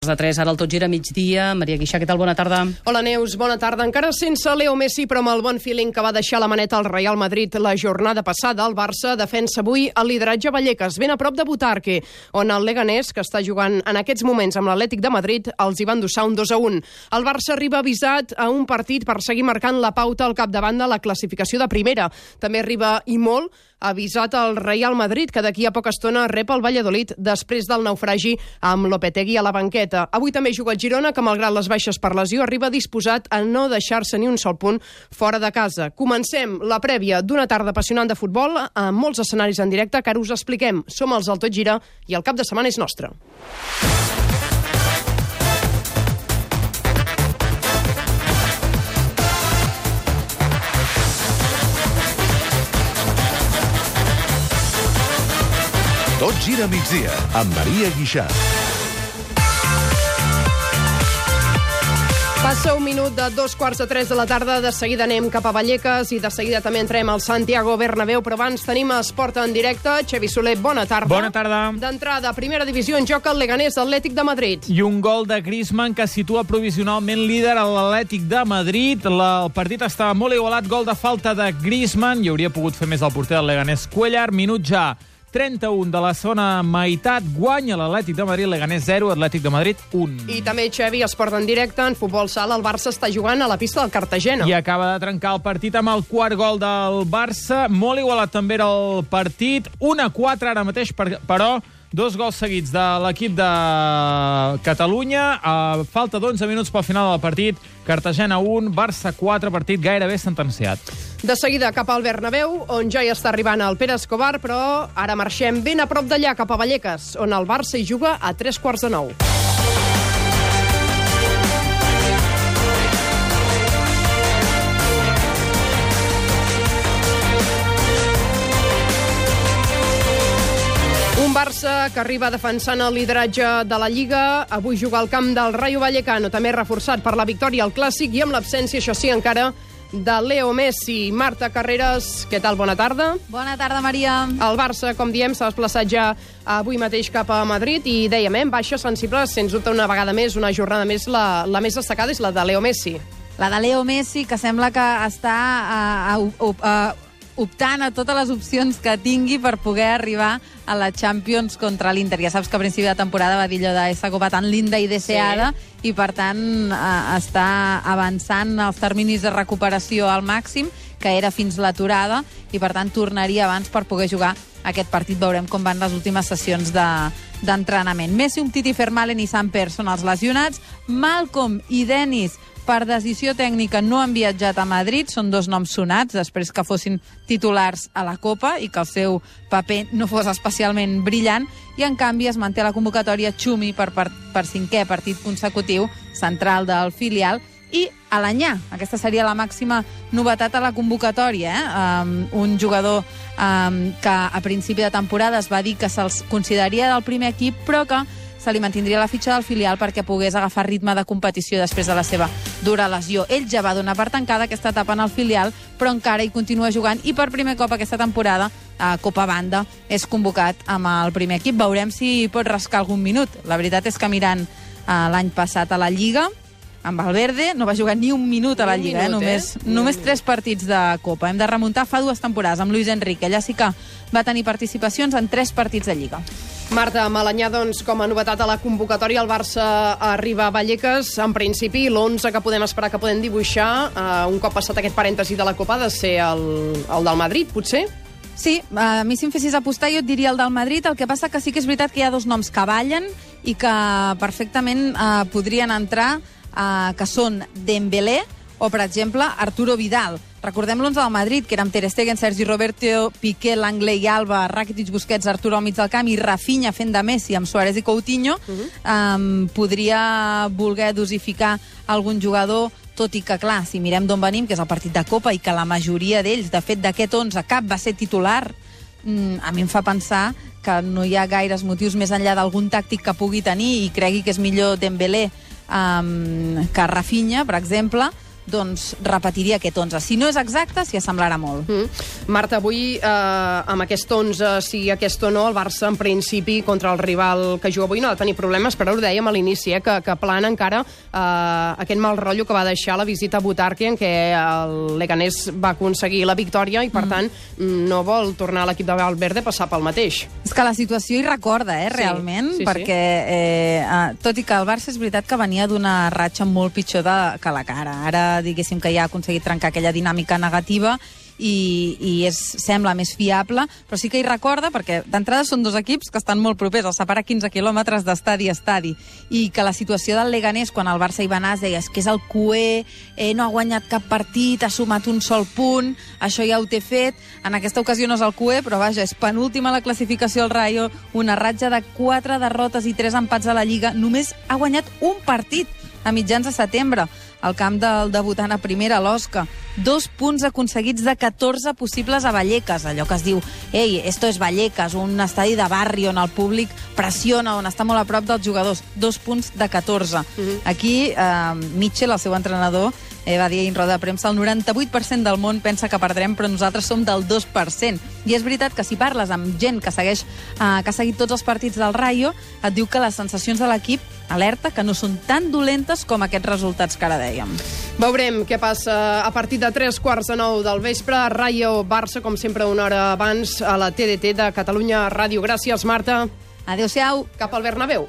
de 3, ara el tot gira migdia. Maria Guixà, què tal? Bona tarda. Hola Neus, bona tarda. Encara sense Leo Messi, però amb el bon feeling que va deixar la maneta al Real Madrid la jornada passada, el Barça defensa avui el lideratge Vallecas, ben a prop de Butarque, on el Leganés, que està jugant en aquests moments amb l'Atlètic de Madrid, els hi va endossar un 2 a 1. El Barça arriba avisat a un partit per seguir marcant la pauta al capdavant de la classificació de primera. També arriba i molt avisat al Real Madrid, que d'aquí a poca estona rep el Valladolid després del naufragi amb Lopetegui a la banqueta. Avui també juga el Girona, que malgrat les baixes per lesió arriba disposat a no deixar-se ni un sol punt fora de casa. Comencem la prèvia d'una tarda apassionant de futbol amb molts escenaris en directe que ara us expliquem. Som els del Tot Gira i el cap de setmana és nostre. Tot gira a migdia amb Maria Guixà. Passa un minut de dos quarts de tres de la tarda, de seguida anem cap a Vallecas i de seguida també entrem al Santiago Bernabéu, però abans tenim esport en directe. Xevi Soler, bona tarda. Bona tarda. D'entrada, primera divisió en joc el Leganés Atlètic de Madrid. I un gol de Griezmann que situa provisionalment líder a l'Atlètic de Madrid. La, el partit estava molt igualat, gol de falta de Griezmann. Hi hauria pogut fer més el porter del Leganés Cuellar. Minut ja 31 de la segona meitat guanya l'Atlètic de Madrid, Leganés 0, Atlètic de Madrid 1. I també, Xevi, esport en directe, en futbol sala, el Barça està jugant a la pista del Cartagena. I acaba de trencar el partit amb el quart gol del Barça. Molt igualat també era el partit. 1 a 4 ara mateix, per, però dos gols seguits de l'equip de Catalunya. A falta d'11 minuts pel final del partit. Cartagena 1, Barça 4, partit gairebé sentenciat. De seguida cap al Bernabéu, on ja hi està arribant el Pere Escobar, però ara marxem ben a prop d'allà, cap a Vallecas, on el Barça hi juga a tres quarts de nou. Barça que arriba defensant el lideratge de la Lliga. Avui juga al camp del Rayo Vallecano, també reforçat per la victòria al Clàssic i amb l'absència, això sí, encara de Leo Messi. Marta Carreras, què tal? Bona tarda. Bona tarda, Maria. El Barça, com diem, s'ha desplaçat ja avui mateix cap a Madrid i dèiem, eh, baixes sensibles, sens dubte una vegada més, una jornada més, la, la més destacada és la de Leo Messi. La de Leo Messi, que sembla que està a, a, a, optant a totes les opcions que tingui per poder arribar a la Champions contra l'Inter. Ja saps que a principi de temporada va dir allò de esta copa tan linda i deseada sí. i, per tant, eh, està avançant els terminis de recuperació al màxim, que era fins l'aturada, i, per tant, tornaria abans per poder jugar aquest partit. Veurem com van les últimes sessions de, d'entrenament. Messi, Umtiti, Fermalen i Samper són els lesionats. Malcolm i Denis per decisió tècnica no han viatjat a Madrid, són dos noms sonats després que fossin titulars a la Copa i que el seu paper no fos especialment brillant, i en canvi es manté la convocatòria Xumi per, per, per cinquè partit consecutiu central del filial i Alanyà. Aquesta seria la màxima novetat a la convocatòria. Eh? Um, un jugador um, que a principi de temporada es va dir que se'ls consideraria del primer equip, però que se li mantindria la fitxa del filial perquè pogués agafar ritme de competició després de la seva dura lesió. Ell ja va donar per tancada aquesta etapa en el filial, però encara hi continua jugant i per primer cop aquesta temporada a Copa Banda és convocat amb el primer equip. Veurem si pot rascar algun minut. La veritat és que mirant uh, l'any passat a la Lliga, amb Valverde no va jugar ni un minut a la Lliga, minut, eh? només, eh? només tres partits de Copa. Hem de remuntar fa dues temporades amb Luis Enrique. Allà sí que va tenir participacions en tres partits de Lliga. Marta Malanyà, doncs, com a novetat a la convocatòria, el Barça arriba a Vallecas. En principi, l'11 que podem esperar que podem dibuixar, eh, un cop passat aquest parèntesi de la Copa, ha de ser el, el del Madrid, potser? Sí, a mi si em fessis apostar jo et diria el del Madrid, el que passa que sí que és veritat que hi ha dos noms que ballen i que perfectament eh, podrien entrar, eh, que són Dembélé o, per exemple, Arturo Vidal. Recordem l'11 del Madrid, que érem Ter Stegen, Sergi Roberto, Piqué, Langley i Alba, Rakitic, Busquets, Arturo al mig del camp i Rafinha fent de Messi amb Suárez i Coutinho. Uh -huh. um, podria voler dosificar algun jugador tot i que, clar, si mirem d'on venim, que és el partit de Copa, i que la majoria d'ells, de fet, d'aquest 11, cap va ser titular, mm, a mi em fa pensar que no hi ha gaires motius més enllà d'algun tàctic que pugui tenir i cregui que és millor Dembélé um, que Rafinha, per exemple, doncs repetiria aquest 11. Si no és exacte, s'hi assemblarà molt. Mm. Marta, avui, eh, amb aquest 11, si aquest o no, el Barça, en principi, contra el rival que juga avui, no ha de tenir problemes, però ho dèiem a l'inici, eh, que, que plana encara eh, aquest mal rotllo que va deixar la visita a Butarque, en què el Leganés va aconseguir la victòria i, per mm. tant, no vol tornar a l'equip de Valverde a passar pel mateix. És que la situació hi recorda, eh, realment, sí, sí, perquè, eh, eh, tot i que el Barça és veritat que venia d'una ratxa molt pitjor de, que la cara. Ara diguéssim que ja ha aconseguit trencar aquella dinàmica negativa i, i és, sembla més fiable, però sí que hi recorda, perquè d'entrada són dos equips que estan molt propers, els separa 15 quilòmetres d'estadi a estadi, i que la situació del Leganés, quan el Barça hi va anar, es que és el QE, eh, no ha guanyat cap partit, ha sumat un sol punt, això ja ho té fet, en aquesta ocasió no és el QE, però vaja, és penúltima la classificació al Rayo, una ratja de 4 derrotes i 3 empats a la Lliga, només ha guanyat un partit a mitjans de setembre al camp del debutant a primera, l'Osca. Dos punts aconseguits de 14 possibles a Vallecas, allò que es diu, ei, esto es Vallecas, un estadi de barri on el públic pressiona, on està molt a prop dels jugadors. Dos punts de 14. Uh -huh. Aquí, eh, Mitchell, el seu entrenador, eh, va dir en roda de premsa, el 98% del món pensa que perdrem, però nosaltres som del 2%. I és veritat que si parles amb gent que segueix eh, que ha seguit tots els partits del Rayo, et diu que les sensacions de l'equip alerta que no són tan dolentes com aquests resultats que ara dèiem. Veurem què passa a partir de 3 quarts de 9 del vespre. Rayo Barça, com sempre, una hora abans a la TDT de Catalunya Ràdio. Gràcies, Marta. Adéu-siau. Cap al Bernabéu.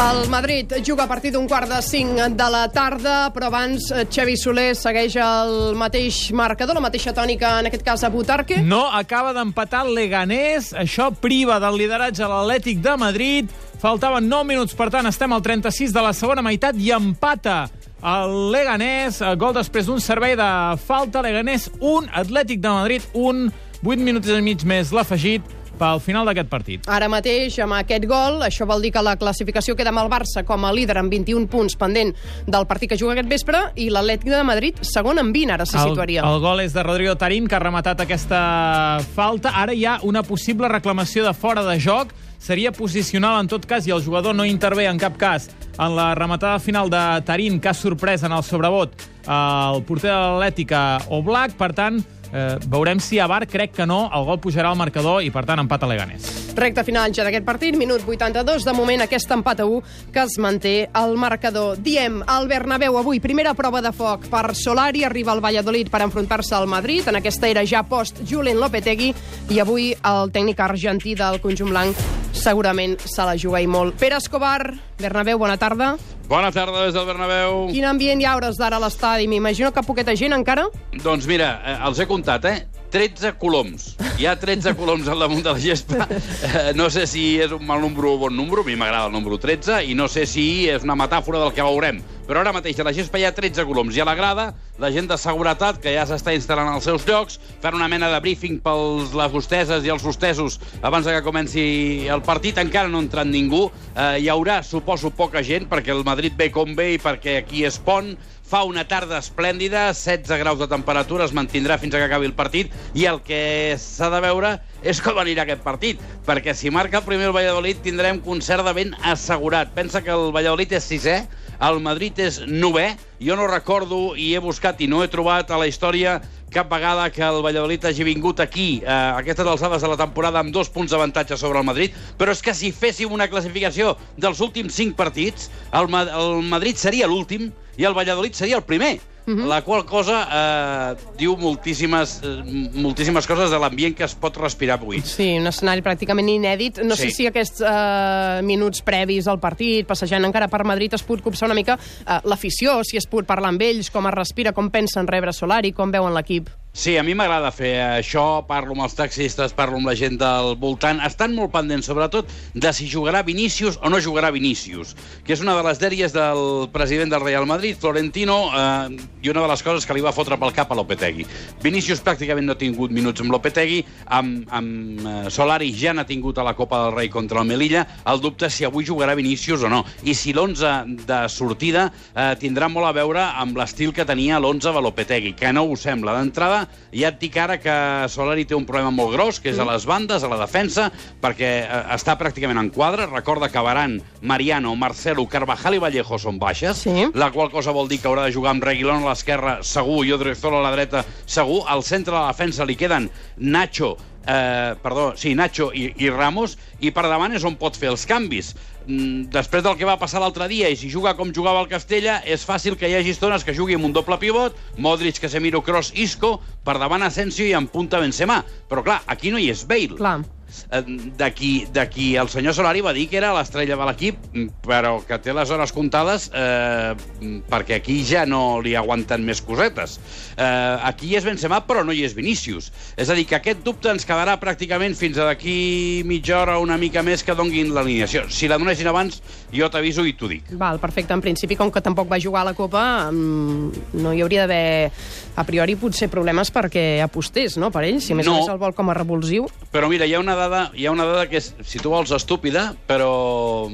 El Madrid juga a partir d'un quart de cinc de la tarda, però abans eh, Xavi Soler segueix el mateix marcador, la mateixa tònica, en aquest cas a Butarque. No, acaba d'empatar el Leganés. Això priva del lideratge a l'Atlètic de Madrid. Faltaven 9 minuts, per tant, estem al 36 de la segona meitat i empata el Leganés. Gol després d'un servei de falta. Leganés 1, Atlètic de Madrid 1. 8 minuts i mig més l'afegit pel final d'aquest partit. Ara mateix, amb aquest gol, això vol dir que la classificació queda amb el Barça com a líder amb 21 punts pendent del partit que juga aquest vespre i l'Atlètic de Madrid segon amb 20, ara se el, situaria. El gol és de Rodrigo Tarín, que ha rematat aquesta falta. Ara hi ha una possible reclamació de fora de joc. Seria posicional en tot cas i el jugador no intervé en cap cas en la rematada final de Tarín, que ha sorprès en el sobrevot el porter de l'Atlètica Oblak. Per tant, Eh, veurem si a Bar crec que no, el gol pujarà al marcador i, per tant, empat a Leganés. Recte final ja d'aquest partit, minut 82. De moment, aquest empat a 1 que es manté al marcador. Diem, al Bernabéu avui, primera prova de foc per Solari, arriba al Valladolid per enfrontar-se al Madrid. En aquesta era ja post Julen Lopetegui i avui el tècnic argentí del conjunt blanc segurament se la juga i molt. Pere Escobar, Bernabéu, bona tarda. Bona tarda des del Bernabéu. Quin ambient hi ha hores d'ara a l'estadi? M'imagino que poqueta gent encara? Doncs mira, eh, els he comptat, eh? 13 coloms. Hi ha 13 coloms al damunt de la gespa. Eh, no sé si és un mal número o bon número, a mi m'agrada el número 13, i no sé si és una metàfora del que veurem. Però ara mateix a la gespa hi ha 13 coloms, i a la grada la gent de seguretat, que ja s'està instal·lant als seus llocs, fent una mena de briefing pels les hosteses i els hostesos abans que comenci el partit. Encara no ha entrat ningú. Eh, hi haurà, suposo, poca gent, perquè el Madrid ve com ve i perquè aquí és pont, Fa una tarda esplèndida, 16 graus de temperatura, es mantindrà fins a que acabi el partit, i el que s'ha de veure és com anirà aquest partit, perquè si marca el primer el Valladolid tindrem concert de vent assegurat. Pensa que el Valladolid és sisè, el Madrid és novè, jo no recordo i he buscat i no he trobat a la història cap vegada que el Valladolid hagi vingut aquí, a aquestes alçades de la temporada, amb dos punts d'avantatge sobre el Madrid, però és que si féssim una classificació dels últims cinc partits, el, Ma el Madrid seria l'últim i el Valladolid seria el primer. -huh. La qual cosa eh, diu moltíssimes, eh, moltíssimes coses de l'ambient que es pot respirar avui. Sí, un escenari pràcticament inèdit. No sí. sé si aquests eh, minuts previs al partit, passejant encara per Madrid, es pot copsar una mica eh, l'afició, si es pot parlar amb ells, com es respira, com pensen rebre Solari, com veuen l'equip. Sí, a mi m'agrada fer això, parlo amb els taxistes, parlo amb la gent del voltant. Estan molt pendents, sobretot, de si jugarà Vinícius o no jugarà Vinícius, que és una de les dèries del president del Real Madrid, Florentino, eh, i una de les coses que li va fotre pel cap a Lopetegui. Vinícius pràcticament no ha tingut minuts amb Lopetegui, amb, amb eh, Solari ja n'ha tingut a la Copa del Rei contra el Melilla, el dubte si avui jugarà Vinícius o no, i si l'11 de sortida eh, tindrà molt a veure amb l'estil que tenia l'11 de Lopetegui, que no ho sembla. D'entrada, Ja et dic ara que Solari té un problema molt gros, que és a les bandes, a la defensa, perquè eh, està pràcticament en quadre. Recorda que Baran, Mariano, Marcelo, Carvajal i Vallejo són baixes, Sí. la qual cosa vol dir que haurà de jugar amb Reguilón a l'esquerra segur i Odriozola a la dreta segur. Al centre de la defensa li queden Nacho, eh, perdó, sí, Nacho i, i Ramos, i per davant és on pot fer els canvis. Mm, Després del que va passar l'altre dia, i si juga com jugava el Castella, és fàcil que hi hagi estones que jugui amb un doble pivot, Modric, Casemiro, Kroos, Isco, per davant Asensio i en punta Benzema. Però clar, aquí no hi és Bale. Clar. Eh, D'aquí d'aquí el senyor Solari va dir que era l'estrella de l'equip, però que té les hores comptades eh, perquè aquí ja no li aguanten més cosetes. Eh, aquí és Benzema, però no hi és Vinícius. És a dir, que aquest dubte ens quedarà pràcticament fins a d'aquí mitja hora, una mica més, que donguin l'alineació. Si la donessin abans, jo t'aviso i t'ho dic. Val, perfecte. En principi, com que tampoc va jugar a la Copa, mm, no hi hauria d'haver, a priori, potser problemes perquè apostés, no?, per ell, si més No. menys el vol com a revulsiu. Però mira, hi ha una dada, hi ha una dada que és, si tu vols, estúpida, però,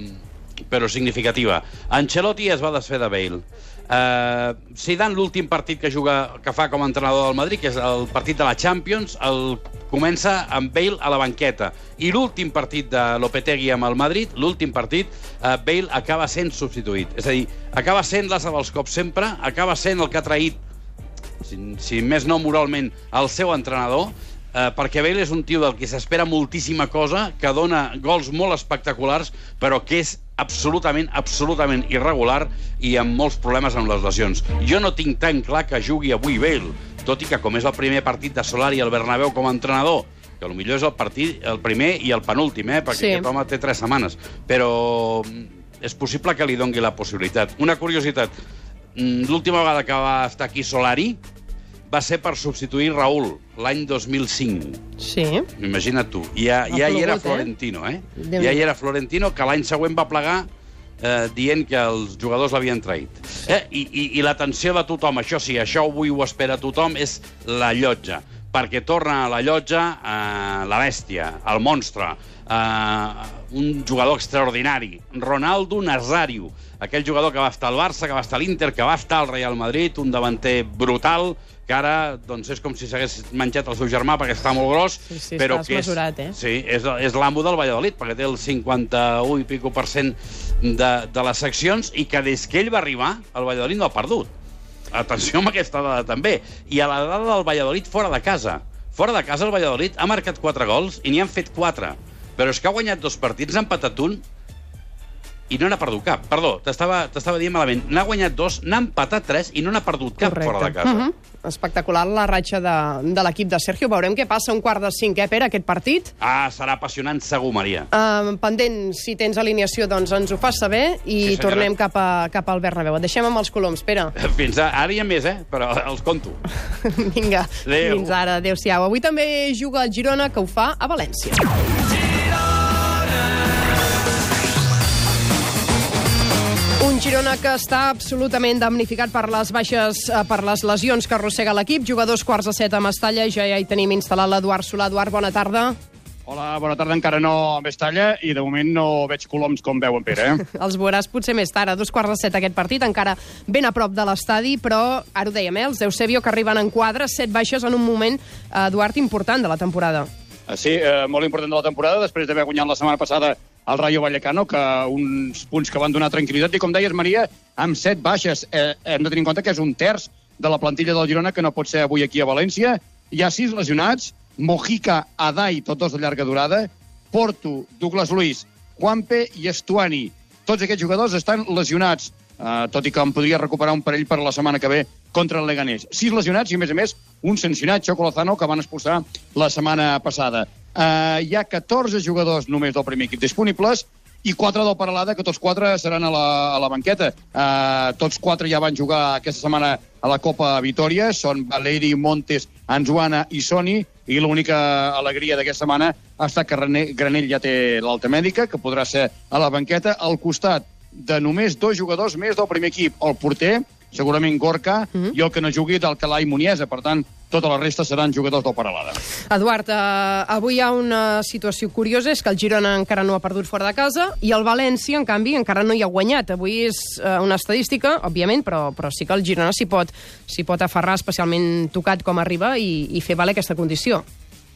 però significativa. Ancelotti es va desfer de Bale. Uh, Zidane, l'últim partit que juga que fa com a entrenador del Madrid, que és el partit de la Champions, el comença amb Bale a la banqueta. I l'últim partit de Lopetegui amb el Madrid, l'últim partit, uh, Bale acaba sent substituït. És a dir, acaba sent l'asa dels cops sempre, acaba sent el que ha traït si, si més no moralment, el seu entrenador, eh, perquè Bale és un tio del que s'espera moltíssima cosa, que dona gols molt espectaculars, però que és absolutament, absolutament irregular i amb molts problemes amb les lesions. Jo no tinc tan clar que jugui avui Bale, tot i que com és el primer partit de Solari al Bernabéu com a entrenador, que potser és el partit, el primer i el penúltim, eh? perquè Sí. aquest home té tres setmanes, però mm, és possible que li dongui la possibilitat. Una curiositat, mm, l'última vegada que va estar aquí Solari va ser per substituir Raül l'any 2005. Sí. Imagina't tu. Ja, ja hi era plogut, eh? Florentino, eh? Déu-n'hi-do. Ja hi era Florentino, que l'any següent va plegar eh, dient que els jugadors l'havien traït. Eh? I, i, I l'atenció de tothom, això sí, això avui ho espera tothom, és la llotja. Perquè torna a la llotja eh, la bèstia, el monstre, eh, un jugador extraordinari, Ronaldo Nazario, aquell jugador que va estar al Barça, que va estar a l'Inter, que va estar al Real Madrid, un davanter brutal, que ara doncs, és com si s'hagués menjat el seu germà perquè està molt gros, Sí, sí, però que és, desmesurat, eh? Sí, és, és l'amo del Valladolid, perquè té el 51 i pico per cent de, de les seccions i que des que ell va arribar, el Valladolid no ha perdut. Atenció amb aquesta dada també. I a la dada del Valladolid fora de casa. Fora de casa el Valladolid ha marcat 4 gols i n'hi han fet 4. Però és que ha guanyat dos partits, n'ha empatat un i no n'ha perdut cap. Perdó, t'estava dient malament. N'ha guanyat dos, n'ha empatat tres i no n'ha perdut cap Correcte. fora de casa. Mhm. Espectacular la ratxa de, de l'equip de Sergio. Veurem què passa un quart de cinc, eh, Pere, aquest partit. Ah, serà apassionant segur, Maria. Uh, pendent, si tens alineació, doncs ens ho fas saber i Sí, senyora. tornem cap, a, cap al Bernabéu. Et deixem amb els coloms, Pere. Fins a, ara hi ha més, eh? Però els conto. Vinga, Adéu. fins ara. Adéu-siau. Avui també juga el Girona, que ho fa a València. Un Girona que està absolutament damnificat per les baixes, eh, per les lesions que arrossega l'equip. Jugadors quarts de set a Mestalla, ja, hi tenim instal·lat l'Eduard Solà. Eduard, bona tarda. Hola, bona tarda. Encara no a Mestalla i de moment no veig coloms com veu en Pere. Eh? Els veuràs potser més tard, a dos quarts de set aquest partit, encara ben a prop de l'estadi, però ara ho dèiem, eh, els Eusebio que arriben en quadre, set baixes en un moment, eh, Eduard, important de la temporada. Ah, Sí, eh, molt important de la temporada, després d'haver guanyat la setmana passada el Rayo Vallecano, que uns punts que van donar tranquil·litat. I com deies, Maria, amb set baixes. Eh, hem de tenir en compte que és un terç de la plantilla del Girona que no pot ser avui aquí a València. Hi ha sis lesionats, Mojica, Adai, tots dos de llarga durada, Porto, Douglas Luis, Juanpe i Estuani. Tots aquests jugadors estan lesionats, eh, tot i que en podria recuperar un parell per la setmana que ve contra el Leganés. Sis lesionats i, a més a més, un sancionat, Choco Lozano, que van expulsar la setmana passada. Eh, hi ha 14 jugadors només del primer equip disponibles i quatre del Paralada, que tots quatre seran a la, a la banqueta. Uh, tots quatre ja van jugar aquesta setmana a la Copa Vitoria, són Valeri, Montes, Anzuana i Soni, i l'única alegria d'aquesta setmana ha estat que Granell ja té l'alta mèdica, que podrà ser a la banqueta, al costat de només dos jugadors més del primer equip, el porter, segurament Gorka, mm -hmm. i el que no jugui d'Alcalà i Muniesa. Per tant, tota la resta seran jugadors del Paralada. Eduard, eh, avui hi ha una situació curiosa, és que el Girona encara no ha perdut fora de casa i el València, en canvi, encara no hi ha guanyat. Avui és eh, una estadística, òbviament, però, però sí que el Girona s'hi pot, pot aferrar especialment tocat com arriba i, i fer valer aquesta condició.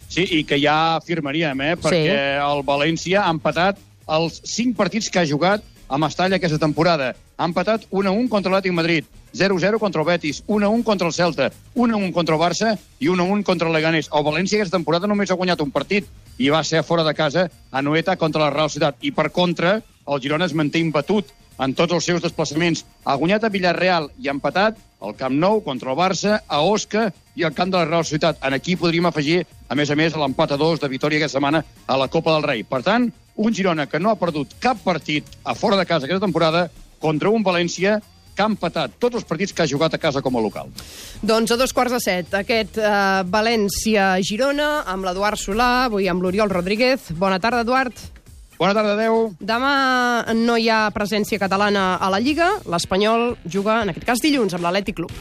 Sí, i que ja firmaríem, eh? Perquè Sí. el València ha empatat els cinc partits que ha jugat a Mestalla aquesta temporada. Ha empatat 1-1 contra l'Atlètic Madrid, 0-0 contra el Betis, 1-1 contra el Celta, 1-1 contra el Barça i 1-1 contra el Leganés. El València aquesta temporada només ha guanyat un partit i va ser a fora de casa a Noeta contra la Real Ciutat. I per contra, el Girona es manté imbatut en tots els seus desplaçaments. Ha guanyat a Villarreal i ha empatat al Camp Nou contra el Barça, a Osca i al camp de la Real Ciutat. En aquí podríem afegir, a més a més, l'empat a dos de Vitòria aquesta setmana a la Copa del Rei. Per tant, un Girona que no ha perdut cap partit a fora de casa aquesta temporada contra un València que ha empatat tots els partits que ha jugat a casa com a local. Doncs a dos quarts de set, aquest eh, València-Girona, amb l'Eduard Solà, avui amb l'Oriol Rodríguez. Bona tarda, Eduard. Bona tarda, adeu. Demà no hi ha presència catalana a la Lliga. L'Espanyol juga, en aquest cas, dilluns amb l'Atlètic Club.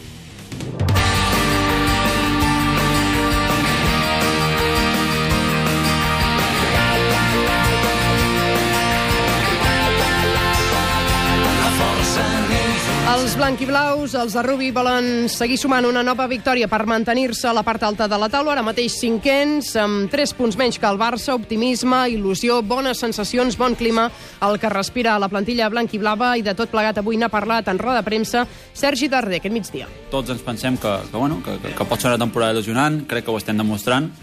Els blanquiblaus, els de Rubi, volen seguir sumant una nova victòria per mantenir-se a la part alta de la taula, ara mateix cinquens, amb 3 punts menys que el Barça, optimisme, il·lusió, bones sensacions, bon clima, el que respira la plantilla blanquiblava i de tot plegat avui n'ha parlat en roda de premsa Sergi Darder, aquest migdia. tots ens pensem que, que, bueno, que, que pot ser una temporada il·lusionant, crec que ho estem demostrant,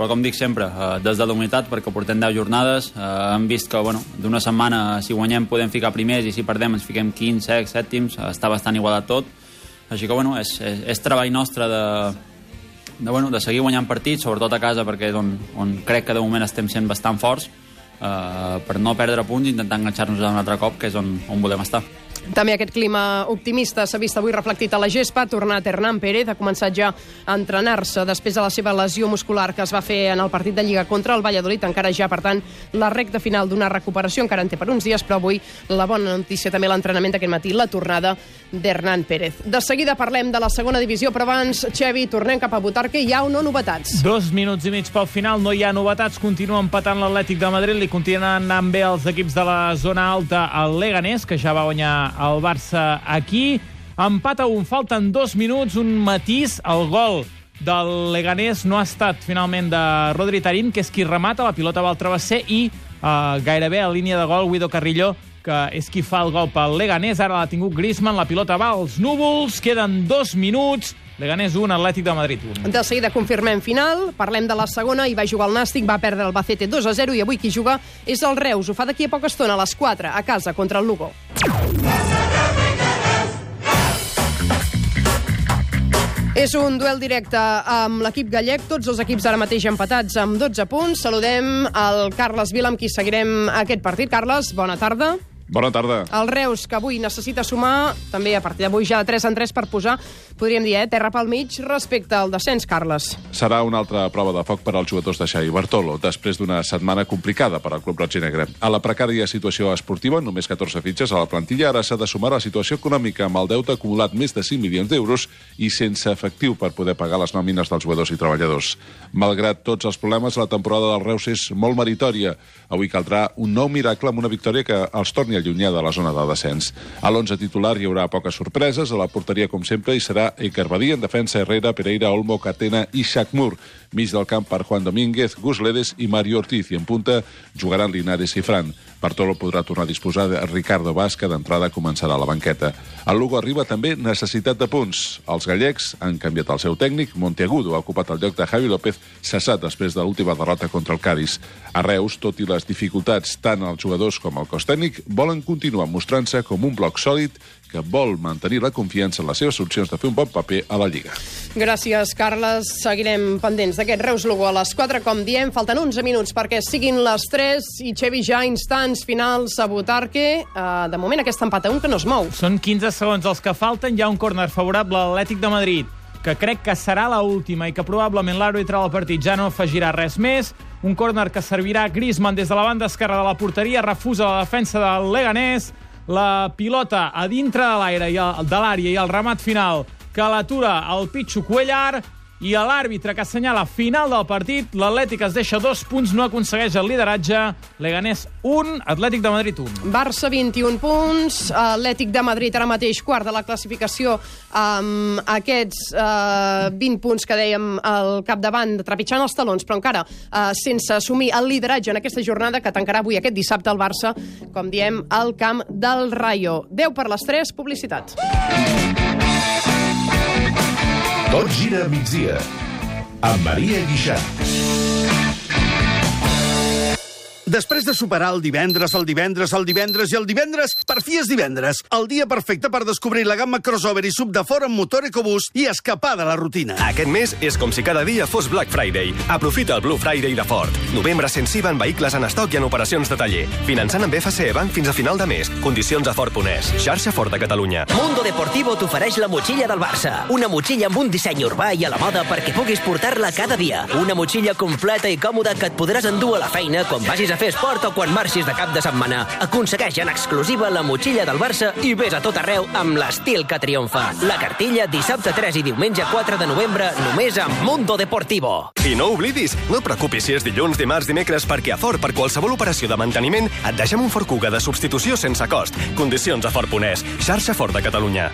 però com dic sempre, eh, des de la unitat, perquè portem 10 jornades, eh, hem vist que bueno, d'una setmana, si guanyem, podem ficar primers, i si perdem ens fiquem 15, 16, sèptims, eh, està bastant igualat tot. Així que bueno, és, és, és treball nostre de, de, bueno, de seguir guanyant partits, sobretot a casa, perquè és on, on crec que de moment estem sent bastant forts, eh, per no perdre punts i intentar enganxar-nos un altre cop, que és on, on volem estar. També aquest clima optimista s'ha vist avui reflectit a la gespa. Ha tornat Hernán Pérez, ha començat ja a entrenar-se després de la seva lesió muscular que es va fer en el partit de Lliga contra el Valladolid. Encara ja, per tant, la recta final d'una recuperació. Encara en té per uns dies, però avui la bona notícia també l'entrenament d'aquest matí, la tornada d'Hernán Pérez. De seguida parlem de la segona divisió, però abans, Xevi, tornem cap a Butarque. Hi ha o no novetats? Dos minuts i mig pel final, no hi ha novetats. Continua empatant l'Atlètic de Madrid, li continuen anant bé els equips de la zona alta al Leganés, que ja va guanyar el Barça aquí. Empat a un, falten dos minuts, un matís, el gol del Leganés no ha estat finalment de Rodri Tarín, que és qui remata, la pilota va al travesser i eh, gairebé a línia de gol Guido Carrillo que és qui fa el gol pel Leganés. Ara l'ha tingut Griezmann, la pilota va als núvols, queden dos minuts, Leganés 1, Atlètic de Madrid 1. De seguida confirmem final, parlem de la segona, i va jugar el Nàstic, va perdre el Bacete 2 a 0 i avui qui juga és el Reus. Ho fa d'aquí a poca estona, a les 4, a casa, contra el Lugo. És un duel directe amb l'equip gallec, tots els equips ara mateix empatats amb 12 punts. Saludem el Carles Vila, amb qui seguirem aquest partit. Carles, bona tarda. Bona tarda. El Reus, que avui necessita sumar, també a partir d'avui ja de 3 en 3 per posar, podríem dir, eh, terra pel mig respecte al descens, Carles. Serà una altra prova de foc per als jugadors de Xavi Bartolo, després d'una setmana complicada per al club roig i negre. A la precària situació esportiva, només 14 fitxes a la plantilla, ara s'ha de sumar la situació econòmica amb el deute acumulat més de 5 milions d'euros i sense efectiu per poder pagar les nòmines dels jugadors i treballadors. Malgrat tots els problemes, la temporada del Reus és molt meritòria. Avui caldrà un nou miracle amb una victòria que els torni a allunyar de la zona de descens. A l'11 titular hi haurà poques sorpreses, a la porteria com sempre hi serà Iker Badí, en defensa Herrera, Pereira, Olmo, Catena i Shakmur. Mig del camp per Juan Domínguez, Gus Ledes i Mario Ortiz, i en punta jugaran Linares i Fran. Bartolo podrà tornar a disposar de Ricardo Vaz, d'entrada començarà la banqueta. El Lugo arriba també necessitat de punts. Els gallecs han canviat el seu tècnic, Monteagudo ha ocupat el lloc de Javi López, cessat després de l'última derrota contra el Cádiz. A Reus, tot i les dificultats tant els jugadors com el cos tècnic, volen continuar mostrant-se com un bloc sòlid que vol mantenir la confiança en les seves opcions de fer un bon paper a la Lliga. Gràcies, Carles. Seguirem pendents d'aquest Reus-Lugo a les 4, com diem. Falten 11 minuts perquè siguin les 3 i Xevi ja instants finals a Butarque. Uh, de moment aquest empat a un que no es mou. Són 15 segons els que falten. Hi ha un córner favorable a l'Atlètic de Madrid, que crec que serà la última i que probablement l'àrbitre del partit ja no afegirà res més. Un córner que servirà Griezmann des de la banda esquerra de la porteria, refusa la defensa del Leganés, la pilota a dintre de l'aire i de l'àrea i el remat final que l'atura el Pitxo Cuellar, i a l'àrbitre que assenyala final del partit, l'Atlètic es deixa dos punts, no aconsegueix el lideratge, Leganés 1, Atlètic de Madrid 1. Barça 21 punts, Atlètic de Madrid ara mateix quart de la classificació amb aquests eh, 20 punts que dèiem al capdavant, trepitjant els talons, però encara eh, sense assumir el lideratge en aquesta jornada que tancarà avui aquest dissabte al Barça, com diem, al camp del Rayo. 10 per les 3, publicitat. Tot gira migdia. Amb Maria Guixart. Després de superar el divendres, el divendres, el divendres i el divendres, per fi és divendres. El dia perfecte per descobrir la gamma crossover i sub de fora amb motor EcoBoost i escapar de la rutina. Aquest mes és com si cada dia fos Black Friday. Aprofita el Blue Friday de Ford. Novembre sensiva en vehicles en estoc i en operacions de taller. Finançant amb FCE Bank fins a final de mes. Condicions a Ford.es. Xarxa Ford de Catalunya. Mundo Deportivo t'ofereix la motxilla del Barça. Una motxilla amb un disseny urbà i a la moda perquè puguis portar-la cada dia. Una motxilla completa i còmoda que et podràs endur a la feina quan vagis a fer esport o quan marxis de cap de setmana. Aconsegueix en exclusiva la motxilla del Barça i vés a tot arreu amb l'estil que triomfa. La cartilla dissabte 3 i diumenge 4 de novembre només a Mundo Deportivo. I no oblidis, no et preocupis si és dilluns, dimarts, dimecres, perquè a Ford, per qualsevol operació de manteniment, et deixem un Ford Kuga de substitució sense cost. Condicions a Ford.es. Xarxa Ford de Catalunya.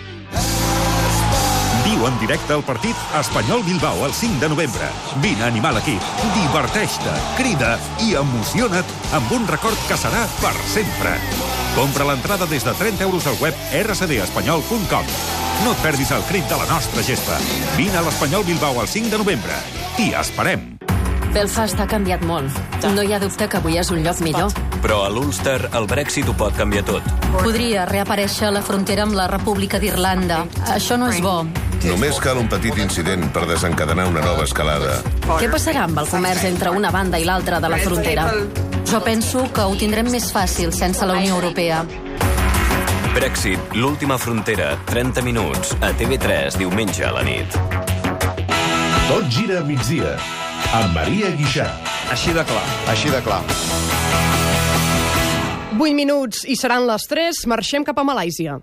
Viu en directe el partit Espanyol-Bilbao el 5 de novembre. Vine a animar l'equip, diverteix-te, crida i emociona't amb un record que serà per sempre. Compra l'entrada des de 30 euros al web rcdespanyol.com. No et perdis el crit de la nostra gespa. Vine a l'Espanyol Bilbao el 5 de novembre. T'hi esperem. Belfast ha canviat molt. No hi ha dubte que avui és un lloc millor. Però a l'Ulster el Brexit ho pot canviar tot. Podria reaparèixer la frontera amb la República d'Irlanda. Això no és bo. Només cal un petit incident per desencadenar una nova escalada. Què passarà amb el comerç entre una banda i l'altra de la frontera? Jo penso que ho tindrem més fàcil sense la Unió Europea. Brexit, l'última frontera, 30 minuts, a TV3, diumenge a la nit. Tot gira a migdia. Amb Maria Guixart. Així de clar. Així de clar. 8 minuts i seran les 3. Marxem cap a Malàisia.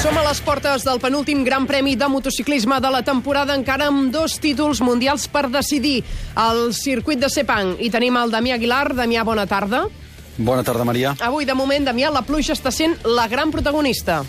Som a les portes del penúltim Gran Premi de motociclisme de la temporada, encara amb dos títols mundials per decidir el circuit de Sepang. I tenim el Damià Aguilar. Damià, bona tarda. Bona tarda, Maria. Avui, de moment, Damià, la pluja està sent la gran protagonista.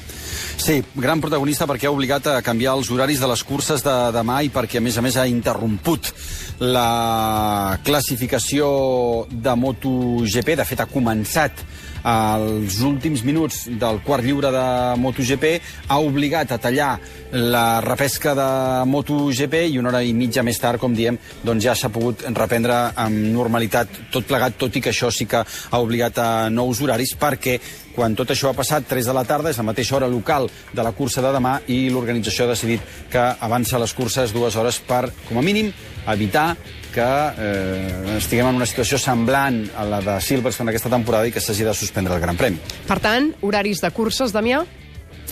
Sí, gran protagonista perquè ha obligat a canviar els horaris de les curses de demà i perquè, a més a més, ha interromput la classificació de MotoGP. De fet, ha començat als últims minuts del quart lliure de MotoGP, ha obligat a tallar la repesca de MotoGP i una hora i mitja més tard, com diem, doncs ja s'ha pogut reprendre amb normalitat tot plegat, tot i que això sí que ha obligat a nous horaris, perquè quan tot això ha passat, 3 de la tarda, és la mateixa hora local de la cursa de demà i l'organització ha decidit que avança les curses dues hores per, com a mínim, evitar que eh, estiguem en una situació semblant a la de Silverstone aquesta temporada i que s'hagi de suspendre el Gran Premi. Per tant, horaris de curses, Damià?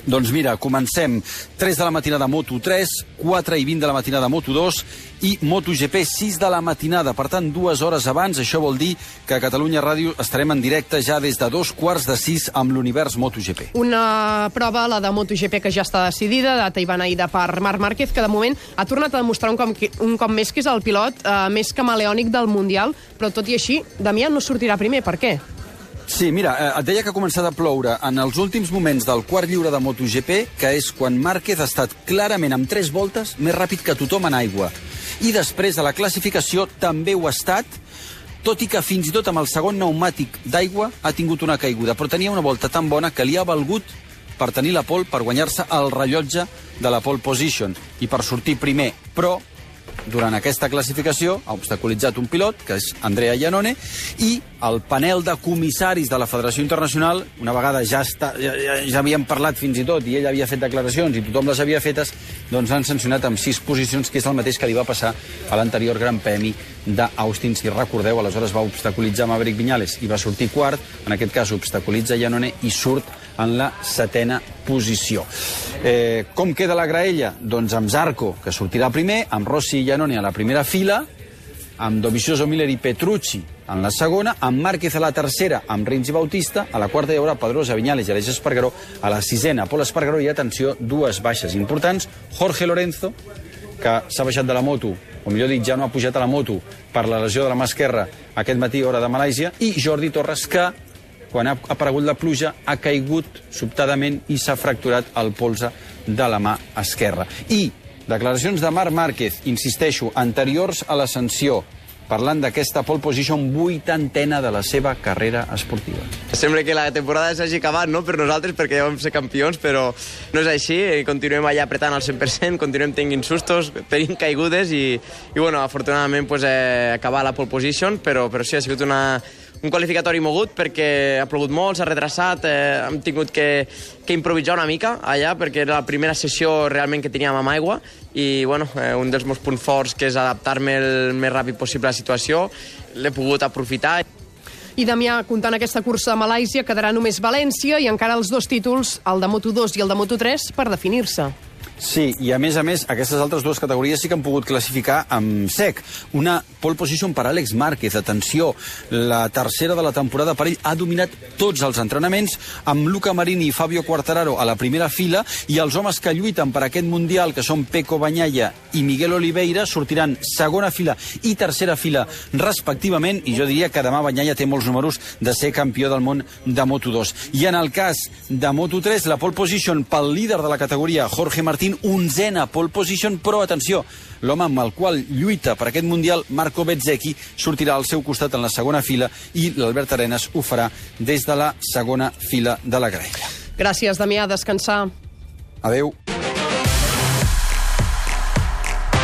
Doncs mira, comencem 3 de la matinada Moto3, 4 i 20 de la matinada Moto2 i MotoGP 6 de la matinada. Per tant, dues hores abans. Això vol dir que a Catalunya Ràdio estarem en directe ja des de dos quarts de sis amb l'univers MotoGP. Una prova, la de MotoGP, que ja està decidida, data i beneïda per Marc Márquez, que de moment ha tornat a demostrar un cop, un cop més que és el pilot eh, més camaleònic del Mundial, però tot i així, Damià no sortirà primer. Per què? Sí, mira, eh, et deia que ha començat a ploure en els últims moments del quart lliure de MotoGP, que és quan Márquez ha estat clarament amb tres voltes més ràpid que tothom en aigua. I després de la classificació també ho ha estat, tot i que fins i tot amb el segon pneumàtic d'aigua ha tingut una caiguda, però tenia una volta tan bona que li ha valgut per tenir la pole, per guanyar-se el rellotge de la pole position i per sortir primer. Però durant aquesta classificació ha obstaculitzat un pilot, que és Andrea Iannone, i el panel de comissaris de la Federació Internacional, una vegada ja, està, ja, ja, ja havien parlat fins i tot, i ell havia fet declaracions i tothom les havia fetes, doncs han sancionat amb sis posicions, que és el mateix que li va passar a l'anterior Gran Premi d'Austin. Si recordeu, aleshores va obstaculitzar Maverick Viñales i va sortir quart, en aquest cas obstaculitza Iannone i surt en la setena posició. Eh, com queda la graella? Doncs amb Zarco, que sortirà primer, amb Rossi i Iannone a la primera fila, amb Dovizioso Miller i Petrucci en la segona, amb Márquez a la tercera, amb Rins i Bautista, a la quarta hi haurà Pedrosa, Viñales i Aleix Espargaró, a la sisena, Pol Espargaró, i atenció, dues baixes importants, Jorge Lorenzo, que s'ha baixat de la moto, o millor dit, ja no ha pujat a la moto per la lesió de la mà esquerra aquest matí, hora de Malàisia, i Jordi Torres, que quan ha aparegut la pluja, ha caigut sobtadament i s'ha fracturat el polze de la mà esquerra. I declaracions de Marc Márquez, insisteixo, anteriors a l'ascensió, parlant d'aquesta pole position vuitantena de la seva carrera esportiva. Sembla que la temporada s'hagi acabat no? per nosaltres perquè ja vam ser campions, però no és així. eh, Continuem allà apretant al 100%, continuem tenint sustos, tenint caigudes i, i bueno, afortunadament pues, eh, acabar la pole position, però, però sí, ha sigut una, un qualificatori mogut perquè ha plogut molt, s'ha retrasat, eh, hem tingut que, que improvisar una mica allà perquè era la primera sessió realment que teníem amb aigua i bueno, eh, un dels meus punts forts que és adaptar-me el més ràpid possible a la situació, l'he pogut aprofitar. I Damià, comptant aquesta cursa a Malàisia, quedarà només València i encara els dos títols, el de Moto2 i el de Moto3, per definir-se. Sí, i a més a més, aquestes altres dues categories sí que han pogut classificar amb sec. Una pole position per Àlex Márquez. Atenció, la tercera de la temporada per ell ha dominat tots els entrenaments, amb Luca Marini i Fabio Quartararo a la primera fila, i els homes que lluiten per aquest Mundial, que són Peco Banyalla i Miguel Oliveira, sortiran segona fila i tercera fila respectivament, i jo diria que demà Banyalla té molts números de ser campió del món de Moto2. I en el cas de Moto3, la pole position pel líder de la categoria, Jorge Martín, onzena pole position, però atenció, l'home amb el qual lluita per aquest Mundial, Marco Bezzecchi, sortirà al seu costat en la segona fila i l'Albert Arenas ho farà des de la segona fila de la graella. Gràcies, Damià, a descansar. Adeu.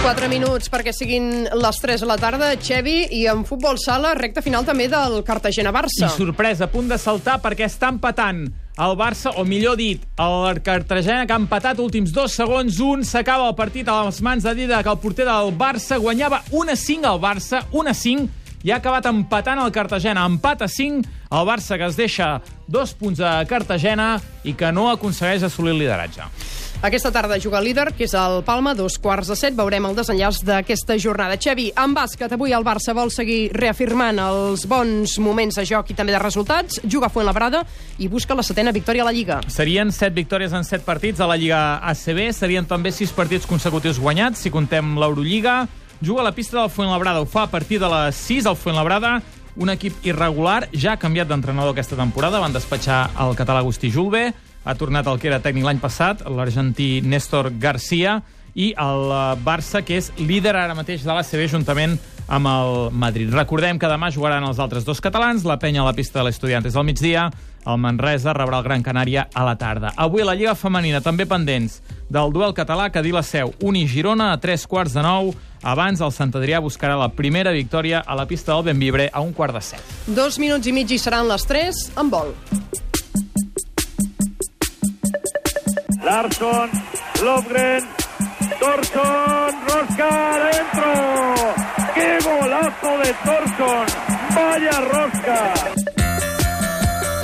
4 minuts perquè siguin les 3 de la tarda, Xevi, i en futbol sala, recta final també del Cartagena-Barça. I sorpresa, a punt de saltar perquè està empatant el Barça, o millor dit, el Cartagena que ha empatat últims dos segons, un s'acaba el partit a les mans de Dida, que el porter del Barça guanyava 1-5 al Barça, 1-5, i ha acabat empatant el Cartagena. Empat a 5, el Barça que es deixa dos punts a Cartagena i que no aconsegueix assolir el lideratge. Aquesta tarda juga el líder, que és el Palma, dos quarts de set. Veurem el desenllaç d'aquesta jornada. Xevi, en bàsquet, avui el Barça vol seguir reafirmant els bons moments de joc i també de resultats. Juga a Fuenlabrada i busca la setena victòria a la Lliga. Serien set victòries en set partits a la Lliga ACB. Serien també sis partits consecutius guanyats, si contem l'Eurolliga. Juga a la pista del Fuenlabrada. Ho fa a partir de les 6 al Fuenlabrada. Un equip irregular, ja ha canviat d'entrenador aquesta temporada. Van despatxar el català Agustí Julve ha tornat el que era tècnic l'any passat, l'argentí Néstor Garcia, i el eh, Barça, que és líder ara mateix de l'ACB juntament amb el Madrid. Recordem que demà jugaran els altres dos catalans, la penya a la pista de l'Estudiantes al migdia, el Manresa rebrà el Gran Canària a la tarda. Avui la Lliga Femenina també pendents del duel català que la Seu, Uni Girona a tres quarts de nou. Abans el Sant Adrià buscarà la primera victòria a la pista del Benvibre a un quart de set. Dos minuts i mig i seran les 3 en vol. Larsson, Lofgren, Torsson, Rosca, adentro. ¡Qué golazo de Torsson! ¡Vaya rosca!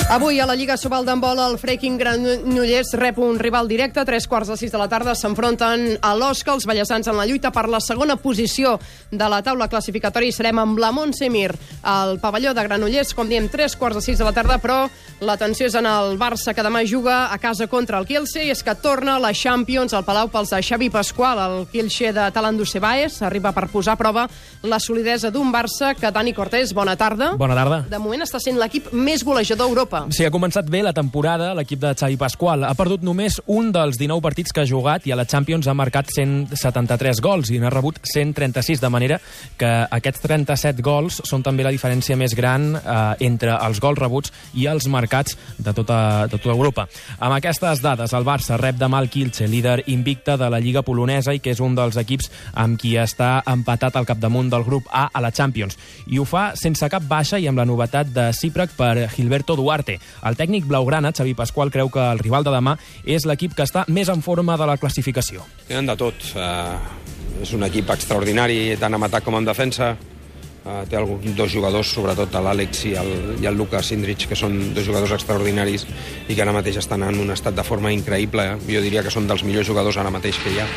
Avui a la Lliga Sobal d'handbol el Freaking Granollers rep un rival directe. A tres quarts de sis de la tarda s'enfronten a l'Osca, els ballesans en la lluita per la segona posició de la taula classificatòria i serem amb la Montsemir al pavelló de Granollers, com diem, tres quarts de sis de la tarda, però l'atenció és en el Barça, que demà juga a casa contra el Kielce, i és que torna la Champions al Palau pels de Xavi Pasqual. El Kielce de Talandu Cebaes arriba per posar a prova la solidesa d'un Barça que Dani Cortés, bona tarda. Bona tarda. De moment està sent l'equip més golejador d'Europa. Sí, ha començat bé la temporada l'equip de Xavi Pasqual. Ha perdut només un dels 19 partits que ha jugat i a la Champions ha marcat 173 gols i n'ha rebut 136, de manera que aquests 37 gols són també la diferència més gran eh, entre els gols rebuts i els marcats de tota, de tota Europa. Amb aquestes dades, el Barça rep demà el Kielce, líder invicte de la Lliga Polonesa i que és un dels equips amb qui està empatat al capdamunt del grup A a la Champions. I ho fa sense cap baixa i amb la novetat de Ciprac per Gilberto Duarte. El tècnic blaugrana, Xavi Pasqual, creu que el rival de demà és l'equip que està més en forma de la classificació. Tenen de tot. Uh, és un equip extraordinari, tant en atac com en defensa. Uh, té algun, dos jugadors, sobretot l'Àlex i, el, i el Lucas Indrich, que són dos jugadors extraordinaris i que ara mateix estan en un estat de forma increïble. Jo diria que són dels millors jugadors ara mateix que hi ha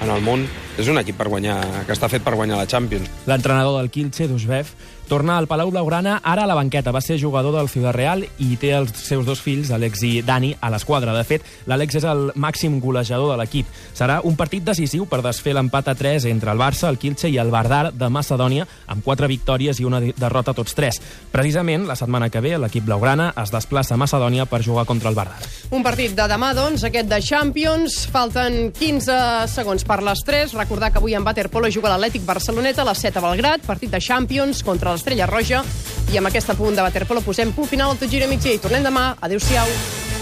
en el món. És un equip per guanyar, que està fet per guanyar la Champions. L'entrenador del Kielce, Dusbev, Torna al Palau Blaugrana ara a la banqueta. Va ser jugador del Ciudad Real i té els seus dos fills, Àlex i Dani, a l'esquadra. De fet, l'Àlex és el màxim golejador de l'equip. Serà un partit decisiu per desfer l'empat a 3 entre el Barça, el Kielce i el Vardar de Macedònia, amb quatre victòries i una derrota tots tres. Precisament, la setmana que ve, l'equip blaugrana es desplaça a Macedònia per jugar contra el Vardar. Un partit de demà, doncs, aquest de Champions. Falten 15 segons per les 3. Recordar que avui en Waterpolo juga l'Atlètic Barceloneta a les 7 a Belgrat, partit de Champions contra l'Estrella Roja. I amb aquest punt de Waterpolo posem punt final al Tot Gira i tornem demà. Adéu-siau.